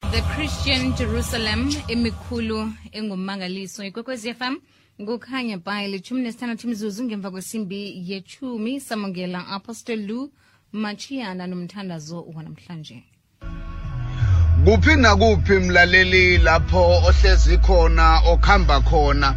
the christian jerusalem emikhulu engummangaliso ikwekwezi fm kukhanya bhayi lithumi nesithandathu imizuzu ngemva kwesimbi yethumi samongela apostol lu machiyana nomthandazo wanamhlanje kuphi nakuphi mlaleli lapho ohlezi khona okhamba khona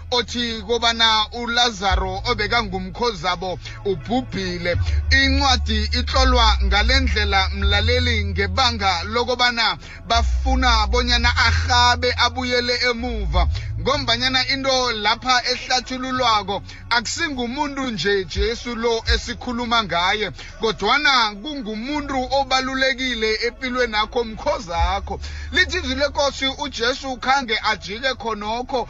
othi kobana ulazaro obekangumkhozabo ubhubhile incwadi itlolwa ngalendlela mlaleli ngebanga lokobana bafuna bonyana arhabe abuyele emuva ngombanyana into lapha ehlathululwako akusingumuntu nje Jesu lo esikhuluma ngaye kodwana kungumuntu obalulekile empilweni yakho mkhozakho lithi izwi lekosi uJesu khange ajike khonokho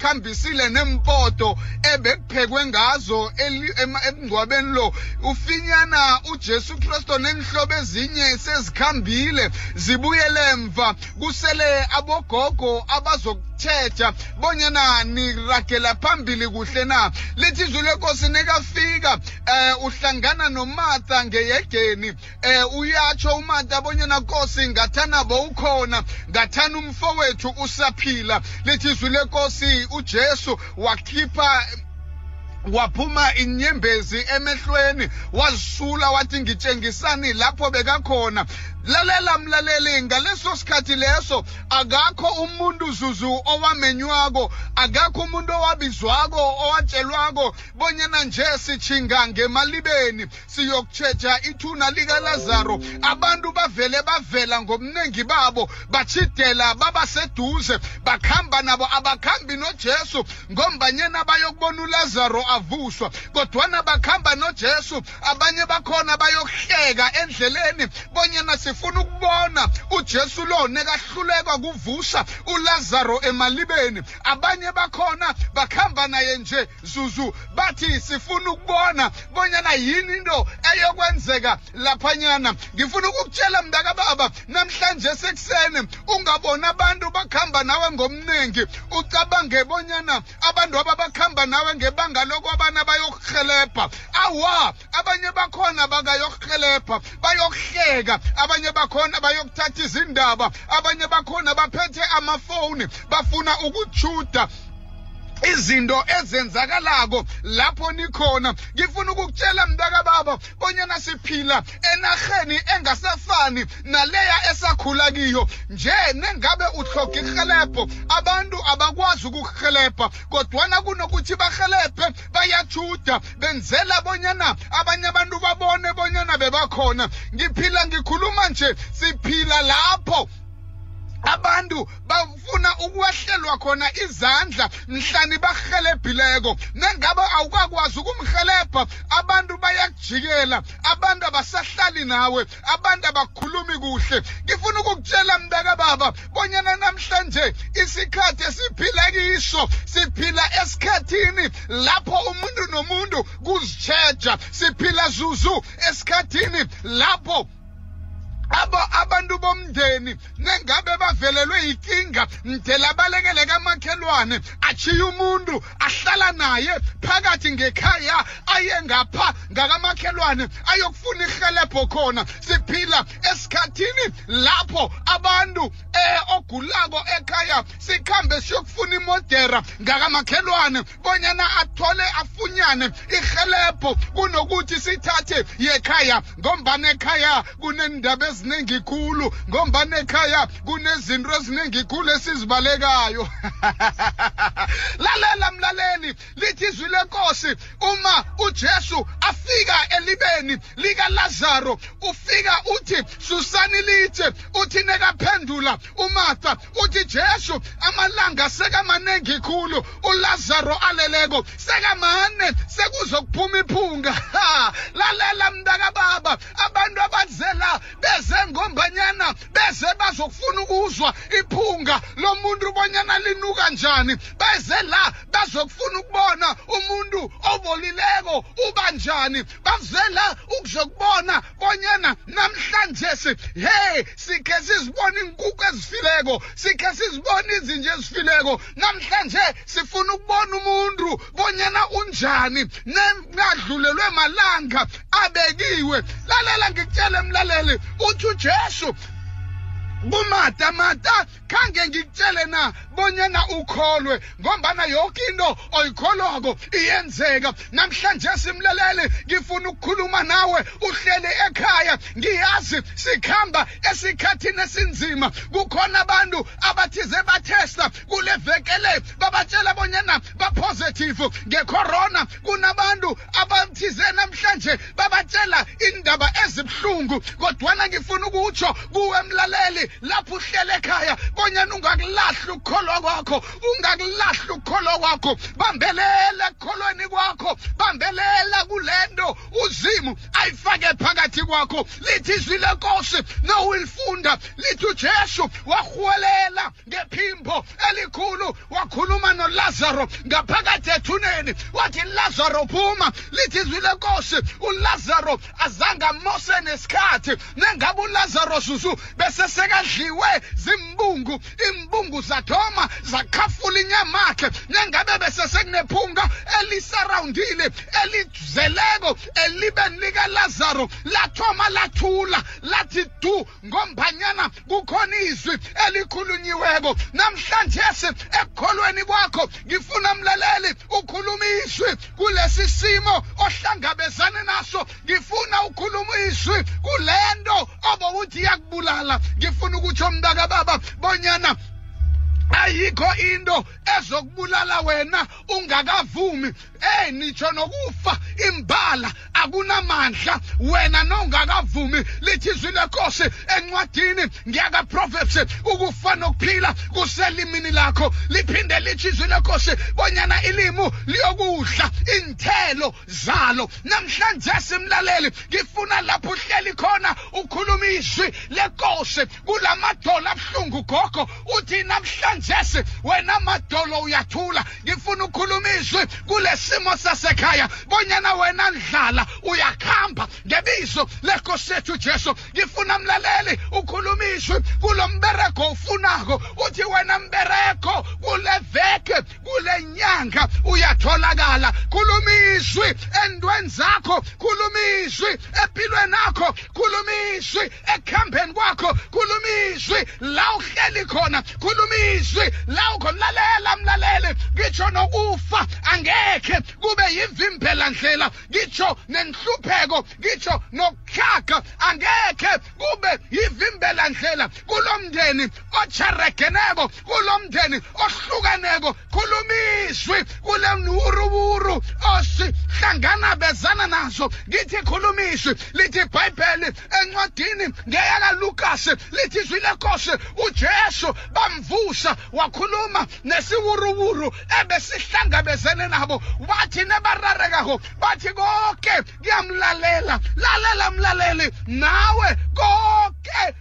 khambisile neempoto ebekuphekwe ngazo emngcwabeni lo ufinyana uJesu Kristo nenhlobo ezinye sezikhambile zibuyele emva kusele abogogo abazoku ukuthetha bonyana niragela phambili kuhle na lithi izwi lenkosi nekafika um uhlangana nomartha ngeyegeni eh uyatsho umata bonyana kosi ngathana bowukhona ngathana umfowethu usaphila lithi izwi lekosi ujesu wakhipha waphuma inyembezi emehlweni wazisula wathi ngitshengisani lapho bekakhona lalela mlaleli ngaleso sikhathi leso akakho umuntu zuzu owamenywako akakho umuntu owabizwako owatshelwako bonyana nje sithinga ngemalibeni siyokutshetsha ithuna likalazaro abantu bavele bavela ngomningi babo batshidela baba seduze bakhamba nabo abakhambi nojesu ngombanyena bayokubona ulazaro avuswa kodwana bakhamba nojesu abanye bakhona bayokuhleka endleleni bonyana sifuna ukubona ujesu lo nekahlulekwa kuvusa ulazaro emalibeni abanye bakhona bakhamba naye nje zuzu bathi sifuna ukubona bonyana yini into eyokwenzeka laphanyana ngifuna ukukutshela mntakababa namhlanje sekuseni ungaboni abantu bakuhamba nawe ngomningi ucabange bonyana abantu aba bakuhamba nawe ngebanga lokwabana bayokurhelebha awa abanye bakhona bakayokurhelebha bayokuhleka abanye bakhona bayokuthatha izindaba abanye bakhona baphethe amafowuni bafuna ukutshuda izinto ezenzakalako lapho nikhona ngifuna ukukutshela mntakababa bonyana siphila enarheni engasafani naleya esakhula kiyo nje nengabe uhloga irhelebho abantu abakwazi ukukuhelebha kodwana kunokuthi bahelebhe bayajuda benzela bonyana abanye abantu babone bonyana bebakhona ngiphila ngikhuluma nje siphila lapho abantu bafuna ukwehlelwa khona izandla mhlani bahelebhileko nengabe awukakwazi ukumhelebha abantu bayakujikela abantu abasahlali nawe abantu abakhulumi kuhle ngifuna ukukutshela mntaka baba bonyana namhlanje isikhathi esiphila kiso siphila esikhathini lapho umuntu nomuntu kuzitsheja siphila zuzu esikhathini lapho abo abantu bomndeni nengabe bavelelwe yikinga mdela balekele kamakhelwane achiye umuntu ahlala naye phakathi ngekhaya aye ngapha ngakamakhelwane ayokufuna irhelebho khona siphila esikhathini lapho abantu eh ogulako ekhaya sikhambe siyokufuna imodera ngakamakhelwane bonyana athole afunyane irhelebho kunokuthi sithathe yekhaya ngombana ekhaya kunendaba eziningi khulu ngombana ekhaya kunezinto eziningi khulu esizibalekayo lalela mlaleli lithi izwi lenkosi uma ujesu afika elibeni likalazaro ufika uthi susani litshe uthi nekaphendula umartha uthi jesu amalanga sekamaningi khulu ulazaro aleleko sekamane sekuzokuphuma iphunga lalela mntakababa abantu abaze la beze ngombanyana beze bazokufuna ukuzwa iphunga lomuntu bonyana linuka njani beze la bazokufuna ukubona umuntu obolileko uba njani baze la ukuzokubona bonyana namhlanje si hey sikhe sizibona iinkukhu ezifileko sikhe sizibona izinja ezifileko namhlanje sifuna ukubona umuntu bonyana unjani nengadlulelwe malanga abekiwe lalela ngikutshele mlaleli uthi ujesu kumata mata khange ngikutshele na bonyana ukholwe ngombana yoke into oyikholwako iyenzeka namhlanje simlaleli ngifuna ukukhuluma nawe uhlele ekhaya ngiyazi sikhamba esikhathini esinzima kukhona abantu abathize batesta kule vekele babatshela bonyana bapositive ngecorona kunabantu abathize namhlanje babatshela indaba ezibuhlungu kodwana ngifuna ukutsho kuwe mlaleli lapho uhlele ekhaya bonyana ungakulahli ukukholwa kwakho ungakulahli ukholo kwakho bambelela ekholweni kwakho bambelela kule nto uzimu ayifake phakathi kwakho lithi izwi lenkosi nowulifunda lithi ujesu warhuwelela ngephimbo elikhulu wakhuluma nolazaro ngaphakathi ethuneni wathi lazaro phuma lithi izwi lenkosi ulazaro azange amose nesikhathi nengabe ulazaro zuzu bese sekadliwe zimbungu imbungu zathoma zakhafula inyamakhe nengabe bese sekunephunga elisarawundile elizeleko elibeni likalazaro lathoma lathula lathi du ngombanyana kukhona izwi elikhulunyiweko namhlanje se ekukholweni kwakho ngifuna mlaleli ukhuluma izwi kulesi simo ohlangabezane naso ngifuna ukhuluma izwi kule nto obowuthi iyakubulala ngifuna ukutsho mntakababa bonyana ayikho into ezokubulala wena ungakavumi ey nitsho nokufa imbala akunamandla wena nongakavumi lithi izwi lenkosi encwadini ngiyakaproverbs ukufa nokuphila kuselimini lakho liphinde lithi izwi lenkosi bonyana ilimu liyokudla iinthelo zalo namhlanje simlaleli ngifuna lapho uhleli khona ukhuluma izwi lenkosi kulamadolo abuhlungu gogo uthi namhlanje wena madolo uyathula ngifuna ukhuluma izwi kulesimo sasekhaya bonyana wena ndlala uyakhamba ngebizo lenkosi yethu Jesu ngifuna mlaleli ukhuluma izwi kulombereko ufunako uthi wena mbereko kuleveke kule nyanga uyatholakala khuluma izwi endweni zakho khuluma izwi empilweni akho khuluma izwi ekuhambeni kwakho khuluma izwi la uhleli khona khuluma izwi la ukhona lalela mlaleli ngitsho nokufa angekhe kube yivimbela ndlela ngitsho nenhlupheko ngitsho nokuhlaga angekhe kube yivimbela ndlela kulo mndeni otsheregeneko kulomndeni ohlukeneko khulumizwi kule mnuwuruwuru osihlangana bezana nazo ngithi khulumizwi lithi ibhayibheli encwadini ngeyakalukasi lithi izwi lenkosi ujesu bamvusa wakhuluma nesiwuruwuru ebesihlangabezene nabo wathi nebararekaho bathi konke kuyamlalela lalela mlaleli nawe konke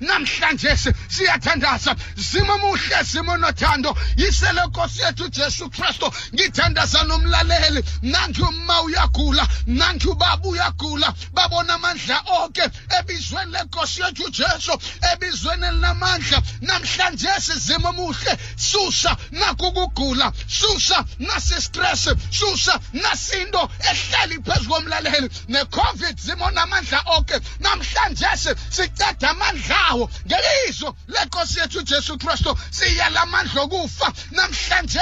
namhlanje siyathandaza zimo muhle zimo nothando yisele nkosi yethu jesu kristu ngithandaza nomlaleli nanti umma uyagula nanti ubaba uyagula babona amandla oke ebizweni lenkosi yethu jesu ebizweni elinamandla namhlanje sizimo muhle susa nakukugula susa nasistress susa nasinto ehleli phezu komlaleli necovid zimona amandla oke namhlanje siceda amandla awo ngelizwi lenkosi yethu ujesu kristu siyala amandla okufa namhlanje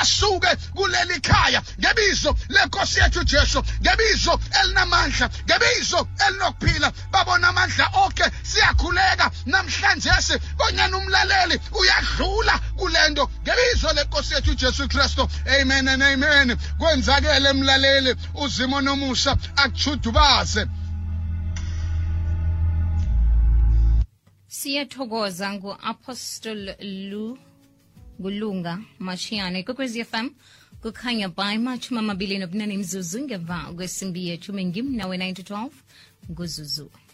asuke kuleli khaya ngebizo lenkosi yethu ujesu ngebizo elinamandla ngebizo elinokuphila babona amandla oke siyakhuleka namhlanje bonyana umlaleli uyadlula kule nto ngebizo lenkosi yethu ujesu kristu amen and amen kwenzakele mlaleli uzimo nomusha akuchudubaze siyathokoza ngu-apostol lu kulunga mashiyane kwekwezi fm kukhanya by machumi amabili nobunane mzuzu ngemva kwesimbi yethu mengim nawe 9 to 12 nguzuzu